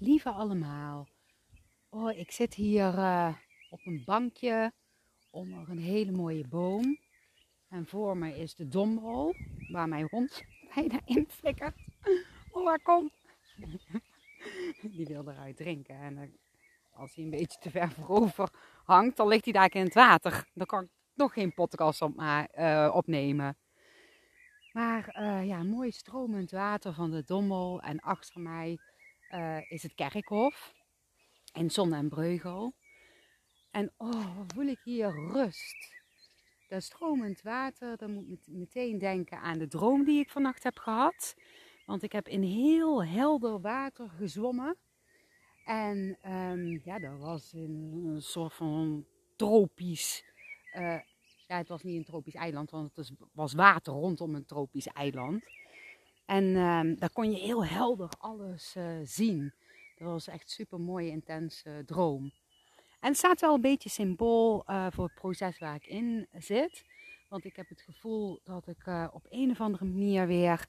Lieve allemaal. Oh, ik zit hier uh, op een bankje onder een hele mooie boom. En voor me is de domrol, waar mijn hond bijna in flikkert. Oh, waar kom. Die wil eruit drinken. En uh, als hij een beetje te ver voorover hangt, dan ligt hij daar in het water. Dan kan ik nog geen podcast op, uh, opnemen. Maar ja, mooi stromend water van de Dommel. En achter mij uh, is het kerkhof in Zon en Breugel. En oh, voel ik hier rust. Dat stromend water, dan moet ik meteen denken aan de droom die ik vannacht heb gehad. Want ik heb in heel helder water gezwommen. En um, ja, dat was in een soort van tropisch. Uh, ja, het was niet een tropisch eiland, want het was water rondom een tropisch eiland. En um, daar kon je heel helder alles uh, zien. Dat was echt super mooie, intense droom. En het staat wel een beetje symbool uh, voor het proces waar ik in zit. Want ik heb het gevoel dat ik op een of andere manier weer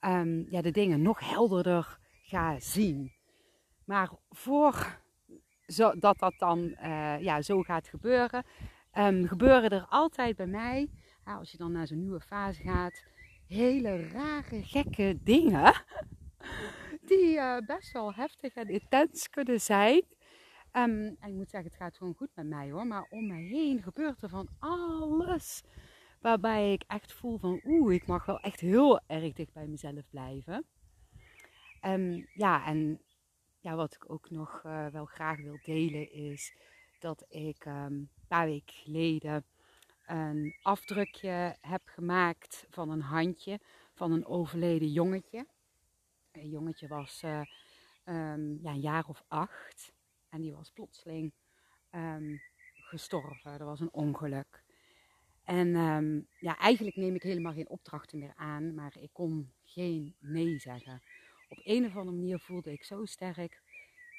um, ja, de dingen nog helderder ga zien. Maar voor dat dat dan ja, zo gaat gebeuren, um, gebeuren er altijd bij mij, als je dan naar zo'n nieuwe fase gaat, hele rare, gekke dingen. Die uh, best wel heftig en intens kunnen zijn. Um, en ik moet zeggen, het gaat gewoon goed met mij hoor. Maar om me heen gebeurt er van alles. Waarbij ik echt voel van, oeh, ik mag wel echt heel erg dicht bij mezelf blijven. Um, ja, en ja, wat ik ook nog uh, wel graag wil delen is dat ik um, een paar weken geleden een afdrukje heb gemaakt van een handje van een overleden jongetje. Een jongetje was uh, um, ja, een jaar of acht en die was plotseling um, gestorven. Er was een ongeluk. En um, ja, eigenlijk neem ik helemaal geen opdrachten meer aan, maar ik kon geen nee zeggen. Op een of andere manier voelde ik zo sterk,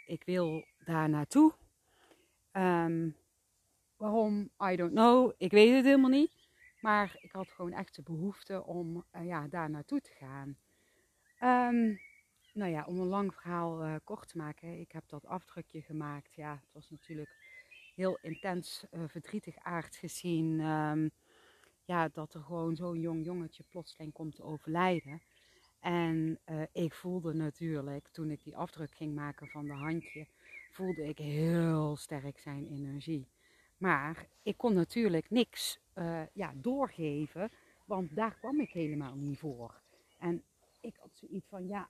ik wil daar naartoe. Um, Waarom? I don't know. Ik weet het helemaal niet. Maar ik had gewoon echt de behoefte om uh, ja, daar naartoe te gaan. Um, nou ja, om een lang verhaal uh, kort te maken. Ik heb dat afdrukje gemaakt. Ja, het was natuurlijk heel intens uh, verdrietig aard gezien. Um, ja, dat er gewoon zo'n jong jongetje plotseling komt te overlijden. En ik voelde natuurlijk, toen ik die afdruk ging maken van de handje, voelde ik heel sterk zijn energie. Maar ik kon natuurlijk niks uh, ja, doorgeven, want daar kwam ik helemaal niet voor. En ik had zoiets van, ja,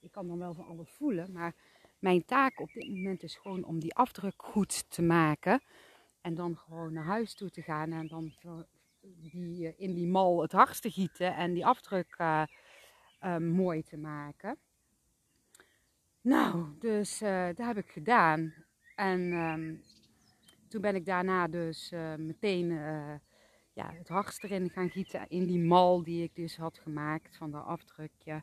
ik kan dan wel van alles voelen, maar mijn taak op dit moment is gewoon om die afdruk goed te maken. En dan gewoon naar huis toe te gaan en dan die, eh, in die mal het hardst te gieten en die afdruk uh, uh, mooi te maken. Nou, dus dat heb ik gedaan. En um, toen ben ik daarna dus uh, meteen uh, ja, het hardst erin gaan gieten in die mal die ik dus had gemaakt van dat afdrukje.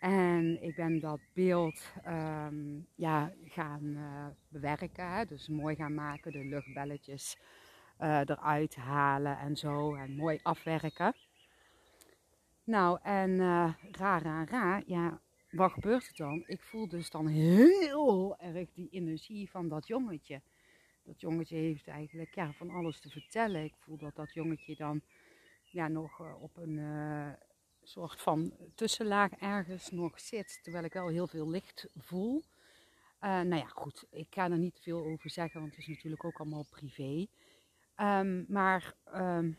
En ik ben dat beeld um, ja, gaan uh, bewerken, dus mooi gaan maken, de luchtbelletjes eruit halen en zo en mooi afwerken. Nou, en ra, ra, ra, ja, wat gebeurt er dan? Ik voel dus dan heel erg die energie van dat jongetje dat jongetje heeft eigenlijk ja, van alles te vertellen. Ik voel dat dat jongetje dan ja, nog uh, op een uh, soort van tussenlaag ergens nog zit. Terwijl ik wel heel veel licht voel. Uh, nou ja, goed. Ik ga er niet veel over zeggen, want het is natuurlijk ook allemaal privé. Um, maar um,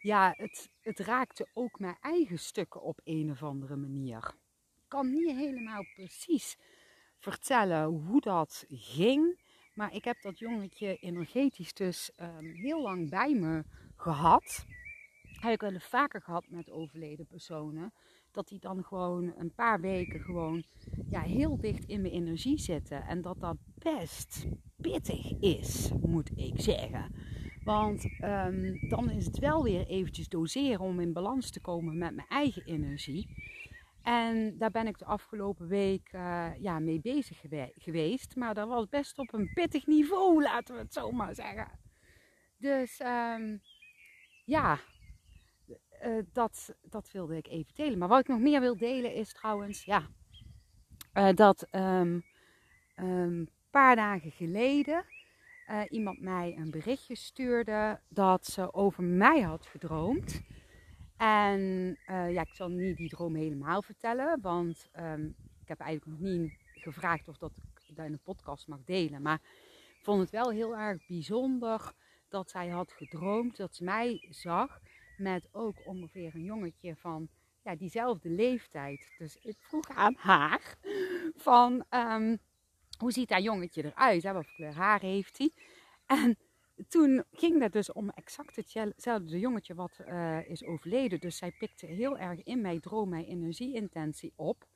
ja, het, het raakte ook mijn eigen stukken op een of andere manier. Ik kan niet helemaal precies vertellen hoe dat ging. Maar ik heb dat jongetje energetisch dus um, heel lang bij me gehad. Heb ik wel eens vaker gehad met overleden personen. Dat die dan gewoon een paar weken gewoon ja, heel dicht in mijn energie zitten. En dat dat best pittig is, moet ik zeggen. Want um, dan is het wel weer eventjes doseren om in balans te komen met mijn eigen energie. En daar ben ik de afgelopen week uh, ja, mee bezig geweest. Maar dat was best op een pittig niveau, laten we het zo maar zeggen. Dus um, ja, uh, dat, dat wilde ik even delen. Maar wat ik nog meer wil delen is trouwens, ja, uh, dat een paar dagen geleden iemand mij een berichtje stuurde dat ze over mij had gedroomd. En uh, ja, ik zal niet die droom helemaal vertellen, want um, ik heb eigenlijk nog niet gevraagd of dat ik dat in een podcast mag delen. Maar ik vond het wel heel erg bijzonder dat zij had gedroomd dat ze mij zag met ook ongeveer een jongetje van ja, diezelfde leeftijd. Dus ik vroeg aan haar van um, hoe ziet dat jongetje eruit? Hè? Wat kleur haar heeft hij? En toen ging het dus om exact hetzelfde jongetje wat uh, is overleden. Dus zij pikte heel erg in mij droom, mijn energieintentie op.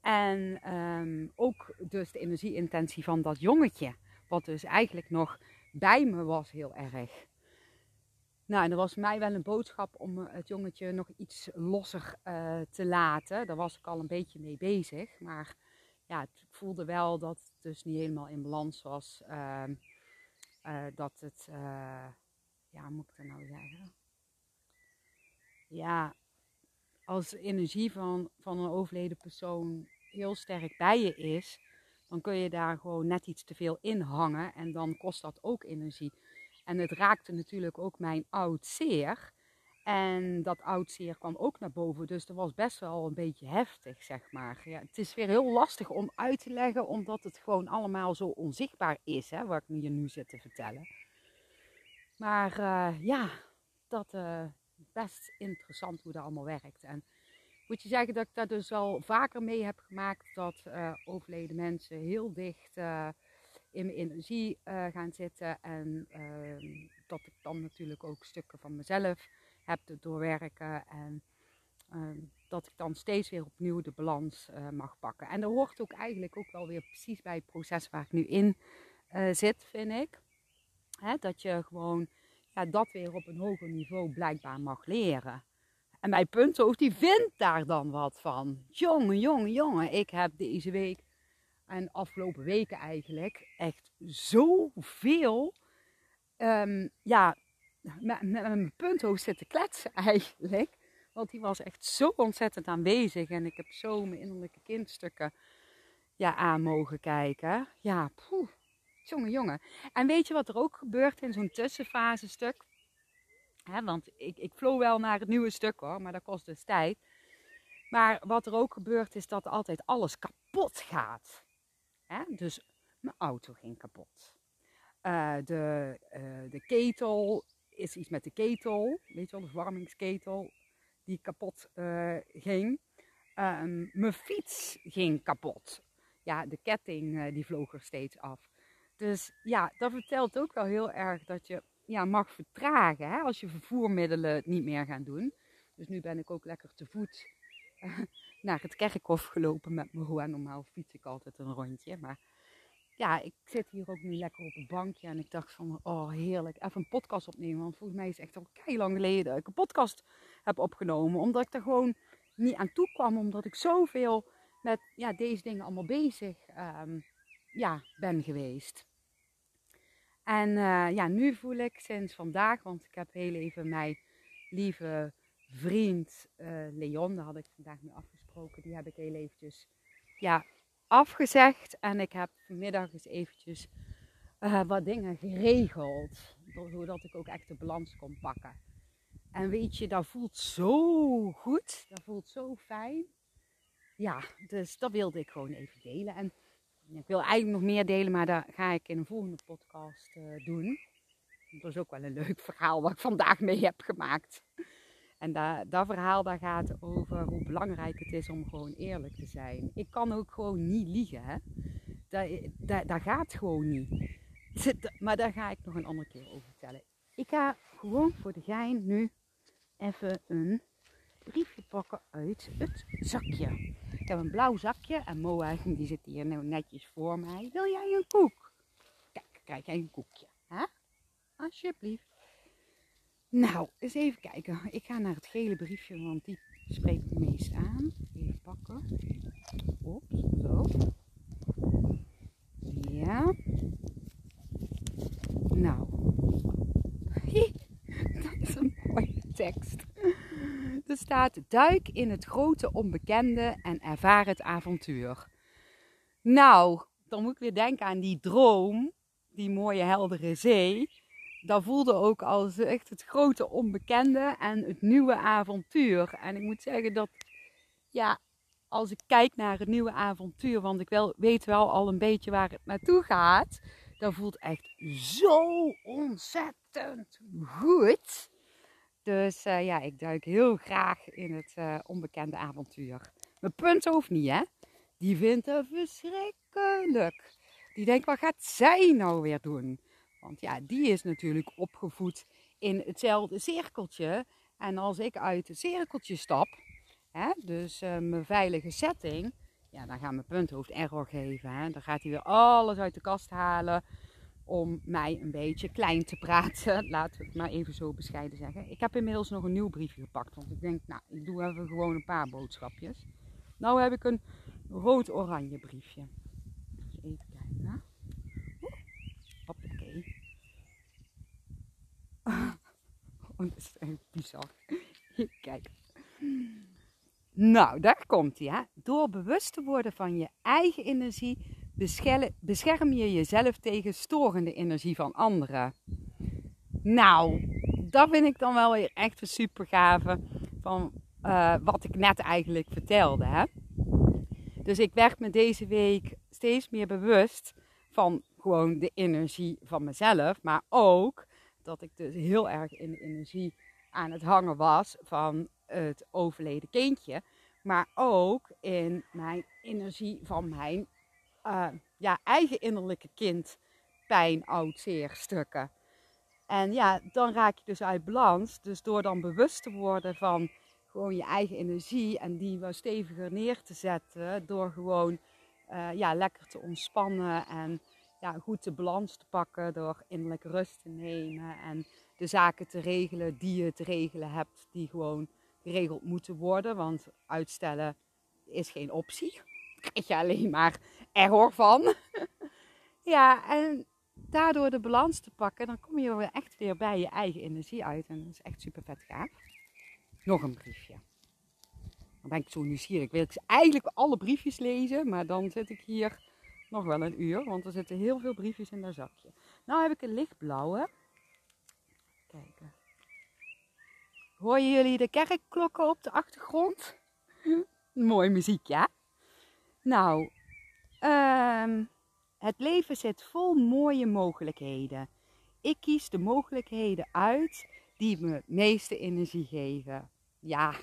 En um, ook dus de energieintentie van dat jongetje. Wat dus eigenlijk nog bij me was heel erg. Nou, en dat was mij wel een boodschap om het jongetje nog iets losser uh, te laten. Daar was ik al een beetje mee bezig. Maar ja, het voelde wel dat het dus niet helemaal in balans was. Uh, uh, dat het, ja, moet ik dat nou zeggen? Ja, als de energie van, van een overleden persoon heel sterk bij je is, dan kun je daar gewoon net iets te veel in hangen en dan kost dat ook energie. En het raakte natuurlijk ook mijn oud zeer. En dat oud zeer kwam ook naar boven. Dus dat was best wel een beetje heftig, zeg maar. Ja, het is weer heel lastig om uit te leggen, omdat het gewoon allemaal zo onzichtbaar is, hè, wat ik je nu zit te vertellen. Maar uh, ja, dat uh, best interessant hoe dat allemaal werkt. En moet je zeggen dat ik daar dus al vaker mee heb gemaakt dat uh, overleden mensen heel dicht in mijn energie gaan zitten. En uh, dat ik dan natuurlijk ook stukken van mezelf heb doorwerken. En uh, dat ik dan steeds weer opnieuw de balans eh, mag pakken. En dat hoort ook eigenlijk ook wel weer precies bij het proces waar ik nu in eh, zit, vind ik. Hè, dat je gewoon ja, dat weer op een hoger niveau blijkbaar mag leren. En mijn punthoofd die vindt daar dan wat van. Jongen, jongen, jongen. Ik heb deze week en afgelopen weken eigenlijk echt zoveel um, ja, met, met mijn punthoofd zitten kletsen eigenlijk. Want die was echt zo ontzettend aanwezig. En ik heb zo mijn innerlijke kindstukken ja, aan mogen kijken. Ja, poeh, jongen, jongen. En weet je wat er ook gebeurt in zo'n tussenfase stuk? want ik, ik flow wel naar het nieuwe stuk hoor, maar dat kost dus tijd. Maar wat er ook gebeurt is dat altijd alles kapot gaat. Dus mijn auto ging kapot. Uh, de, uh, de ketel is iets met de ketel, weet je wel, de verwarmingsketel, die kapot uh, ging. Um, mijn fiets ging kapot. Ja, de ketting die vloog er steeds af. Dus ja, dat vertelt ook wel heel erg dat je ja, mag vertragen hè, als je vervoermiddelen niet meer gaan doen. Dus nu ben ik ook lekker te voet naar het kerkhof gelopen met mijn roe. Normaal fiets ik altijd een rondje. Maar ja, ik zit hier ook nu lekker op een bankje. En ik dacht van, oh heerlijk, even een podcast opnemen. Want volgens mij is het echt al kei lang geleden dat ik een podcast heb opgenomen. Omdat ik er gewoon niet aan toe kwam. Omdat ik zoveel met ja, deze dingen allemaal bezig um, ja, ben geweest. En uh, ja, nu voel ik sinds vandaag, want ik heb heel even mijn lieve vriend uh, Leon, daar had ik vandaag mee afgesproken, die heb ik heel eventjes ja, afgezegd. En ik heb vanmiddag eens eventjes uh, wat dingen geregeld, zodat ik ook echt de balans kon pakken. En weet je, dat voelt zo goed, dat voelt zo fijn. Ja, dus dat wilde ik gewoon even delen. En ik wil eigenlijk nog meer delen, maar dat ga ik in een volgende podcast uh, doen. Dat is ook wel een leuk verhaal wat ik vandaag mee heb gemaakt. En dat, verhaal daar gaat over hoe belangrijk het is om gewoon eerlijk te zijn. Ik kan ook gewoon niet liegen. Hè? Dat, dat, dat gaat gewoon niet. Maar daar ga ik nog een andere keer over vertellen. Ik ga gewoon voor de gein nu even een briefje pakken uit het zakje. Ik heb een blauw zakje en Moa die zit hier nou netjes voor mij. Wil jij een koek? Kijk, krijg jij een koekje. Hè? Alsjeblieft. Nou, eens even kijken. Ik ga naar het gele briefje, want die spreekt het meest aan. Even pakken. Ops, zo. Ja. Nou. Dat is een mooie tekst. Er staat: Duik in het grote onbekende en ervaar het avontuur. Nou, dan moet ik weer denken aan die droom, die mooie heldere zee. Dat voelde ook als echt het grote onbekende en het nieuwe avontuur. En ik moet zeggen dat, ja, als ik kijk naar het nieuwe avontuur, want ik wel, weet wel al een beetje waar het naartoe gaat, dat voelt echt zo ontzettend goed. Dus uh, ja, ik duik heel graag in het uh, onbekende avontuur. Mijn punt hoeft niet, hè? Die vindt het verschrikkelijk. Die denkt, wat gaat zij nou weer doen? Want ja, die is natuurlijk opgevoed in hetzelfde cirkeltje. En als ik uit het cirkeltje stap, hè, dus uh, mijn veilige setting, ja, dan gaat mijn punthoofd error geven. Hè. Dan gaat hij weer alles uit de kast halen om mij een beetje klein te praten. Laten we het maar even zo bescheiden zeggen. Ik heb inmiddels nog een nieuw briefje gepakt. Want ik denk, nou, ik doe even gewoon een paar boodschapjes. Nou heb ik een rood-oranje briefje. even kijken. Oh, dat is echt bizar. Kijk. Nou, daar komt hij. Door bewust te worden van je eigen energie bescherm je jezelf tegen storende energie van anderen. Nou, dat vind ik dan wel weer echt een super gave van uh, wat ik net eigenlijk vertelde. Hè? Dus ik werd me deze week steeds meer bewust van gewoon de energie van mezelf, maar ook dat ik dus heel erg in energie aan het hangen was van het overleden kindje, maar ook in mijn energie van mijn uh, ja, eigen innerlijke kind pijn, oud, zeer stukken. En ja, dan raak je dus uit balans. Dus door dan bewust te worden van gewoon je eigen energie en die wat steviger neer te zetten, door gewoon uh, ja, lekker te ontspannen en ja, goed de balans te pakken, door innerlijke rust te nemen en de zaken te regelen die je te regelen hebt, die gewoon geregeld moeten worden. Want uitstellen is geen optie krijg je alleen maar error van. ja, en daardoor de balans te pakken, dan kom je weer echt weer bij je eigen energie uit. En dat is echt super vet gaaf. Nog een briefje. Dan ben ik zo nieuwsgierig. Ik wil eigenlijk alle briefjes lezen, maar dan zit ik hier nog wel een uur, want er zitten heel veel briefjes in dat zakje. Nou heb ik een lichtblauwe. Kijken. Horen jullie de kerkklokken op de achtergrond? Mooi muziek, ja? Nou, um, het leven zit vol mooie mogelijkheden. Ik kies de mogelijkheden uit die me het meeste energie geven. Ja,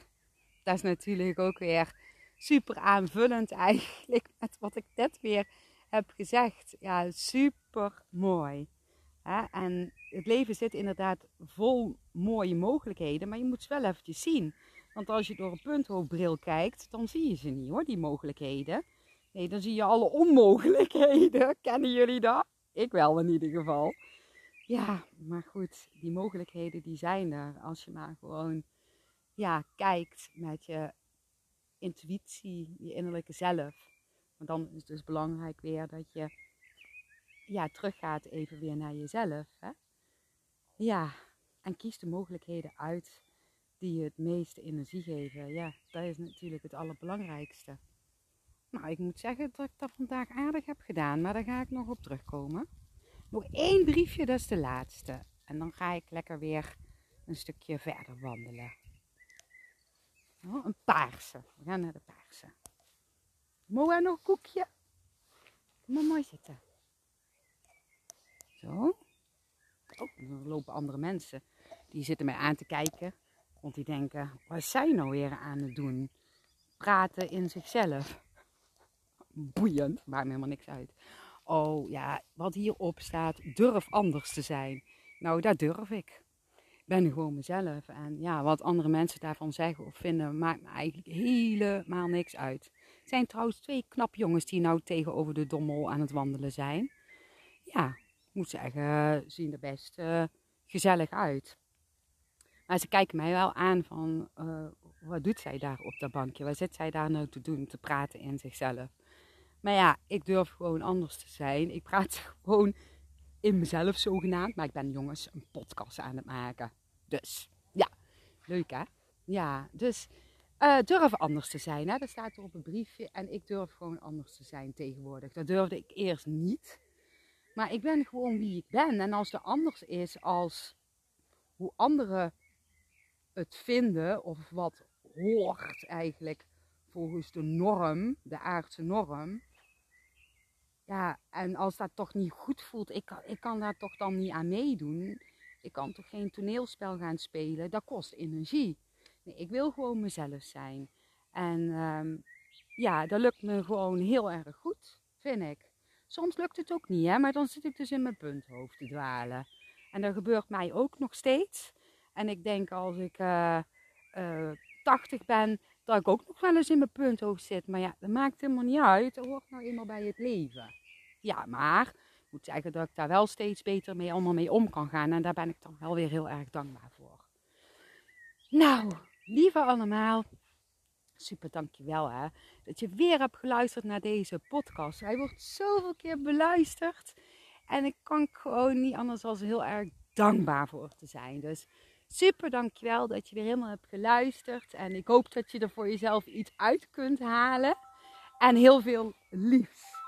dat is natuurlijk ook weer super aanvullend eigenlijk met wat ik net weer heb gezegd. Ja, super mooi. En het leven zit inderdaad vol mooie mogelijkheden, maar je moet ze wel eventjes zien. Want als je door een punthoofdbril kijkt, dan zie je ze niet hoor, die mogelijkheden. Nee, dan zie je alle onmogelijkheden. Kennen jullie dat? Ik wel in ieder geval. Ja, maar goed, die mogelijkheden die zijn er. Als je maar gewoon ja, kijkt met je intuïtie, je innerlijke zelf. Want dan is het dus belangrijk weer dat je ja, teruggaat even weer naar jezelf. Hè? Ja, en kies de mogelijkheden uit die je het meeste energie geven. Ja, dat is natuurlijk het allerbelangrijkste. Nou, ik moet zeggen dat ik dat vandaag aardig heb gedaan, maar daar ga ik nog op terugkomen. Nog één briefje, dat is de laatste. En dan ga ik lekker weer een stukje verder wandelen. Oh, een paarse. We gaan naar de paarse. Mooi nog een koekje? Kom maar mooi zitten. Zo. Oh, er lopen andere mensen. Die zitten mij aan te kijken. Want die denken, wat is zij nou weer aan het doen? Praten in zichzelf. Boeiend, maakt me helemaal niks uit. Oh ja, wat hierop staat, durf anders te zijn. Nou, dat durf ik. Ik ben gewoon mezelf. En ja, wat andere mensen daarvan zeggen of vinden, maakt me eigenlijk helemaal niks uit. Zijn trouwens twee knap jongens die nou tegenover de dommel aan het wandelen zijn. Ja, ik moet zeggen, zien er best uh, gezellig uit. Maar ze kijken mij wel aan van, uh, wat doet zij daar op dat bankje? Wat zit zij daar nou te doen, te praten in zichzelf? Maar ja, ik durf gewoon anders te zijn. Ik praat gewoon in mezelf zogenaamd. Maar ik ben jongens een podcast aan het maken. Dus ja, leuk hè? Ja, dus Uh, durf anders te zijn. Hè? Dat staat er op een briefje. En ik durf gewoon anders te zijn tegenwoordig. Dat durfde ik eerst niet. Maar ik ben gewoon wie ik ben. En als er anders is als hoe anderen het vinden, of wat hoort eigenlijk volgens de norm, de aardse norm. Ja, en als dat toch niet goed voelt, ik ik kan daar toch dan niet aan meedoen. Ik kan toch geen toneelspel gaan spelen, dat kost energie. Ik wil gewoon mezelf zijn. En um, ja, dat lukt me gewoon heel erg goed, vind ik. Soms lukt het ook niet, hè, maar dan zit ik dus in mijn punthoofd te dwalen. En dat gebeurt mij ook nog steeds. En ik denk als ik uh, uh, 80 ben, dat ik ook nog wel eens in mijn punthoofd zit. Maar ja, dat maakt helemaal niet uit. Dat hoort nou eenmaal bij het leven. Ja, maar ik moet zeggen dat ik daar wel steeds beter mee allemaal mee om kan gaan. En daar ben ik dan wel weer heel erg dankbaar voor. Nou, lieve allemaal. Super dankjewel hè. Dat je weer hebt geluisterd naar deze podcast. Hij wordt zoveel keer beluisterd. En ik kan gewoon niet anders dan heel erg dankbaar voor te zijn. Dus super dankjewel dat je weer helemaal hebt geluisterd. En ik hoop dat je er voor jezelf iets uit kunt halen. En heel veel liefs.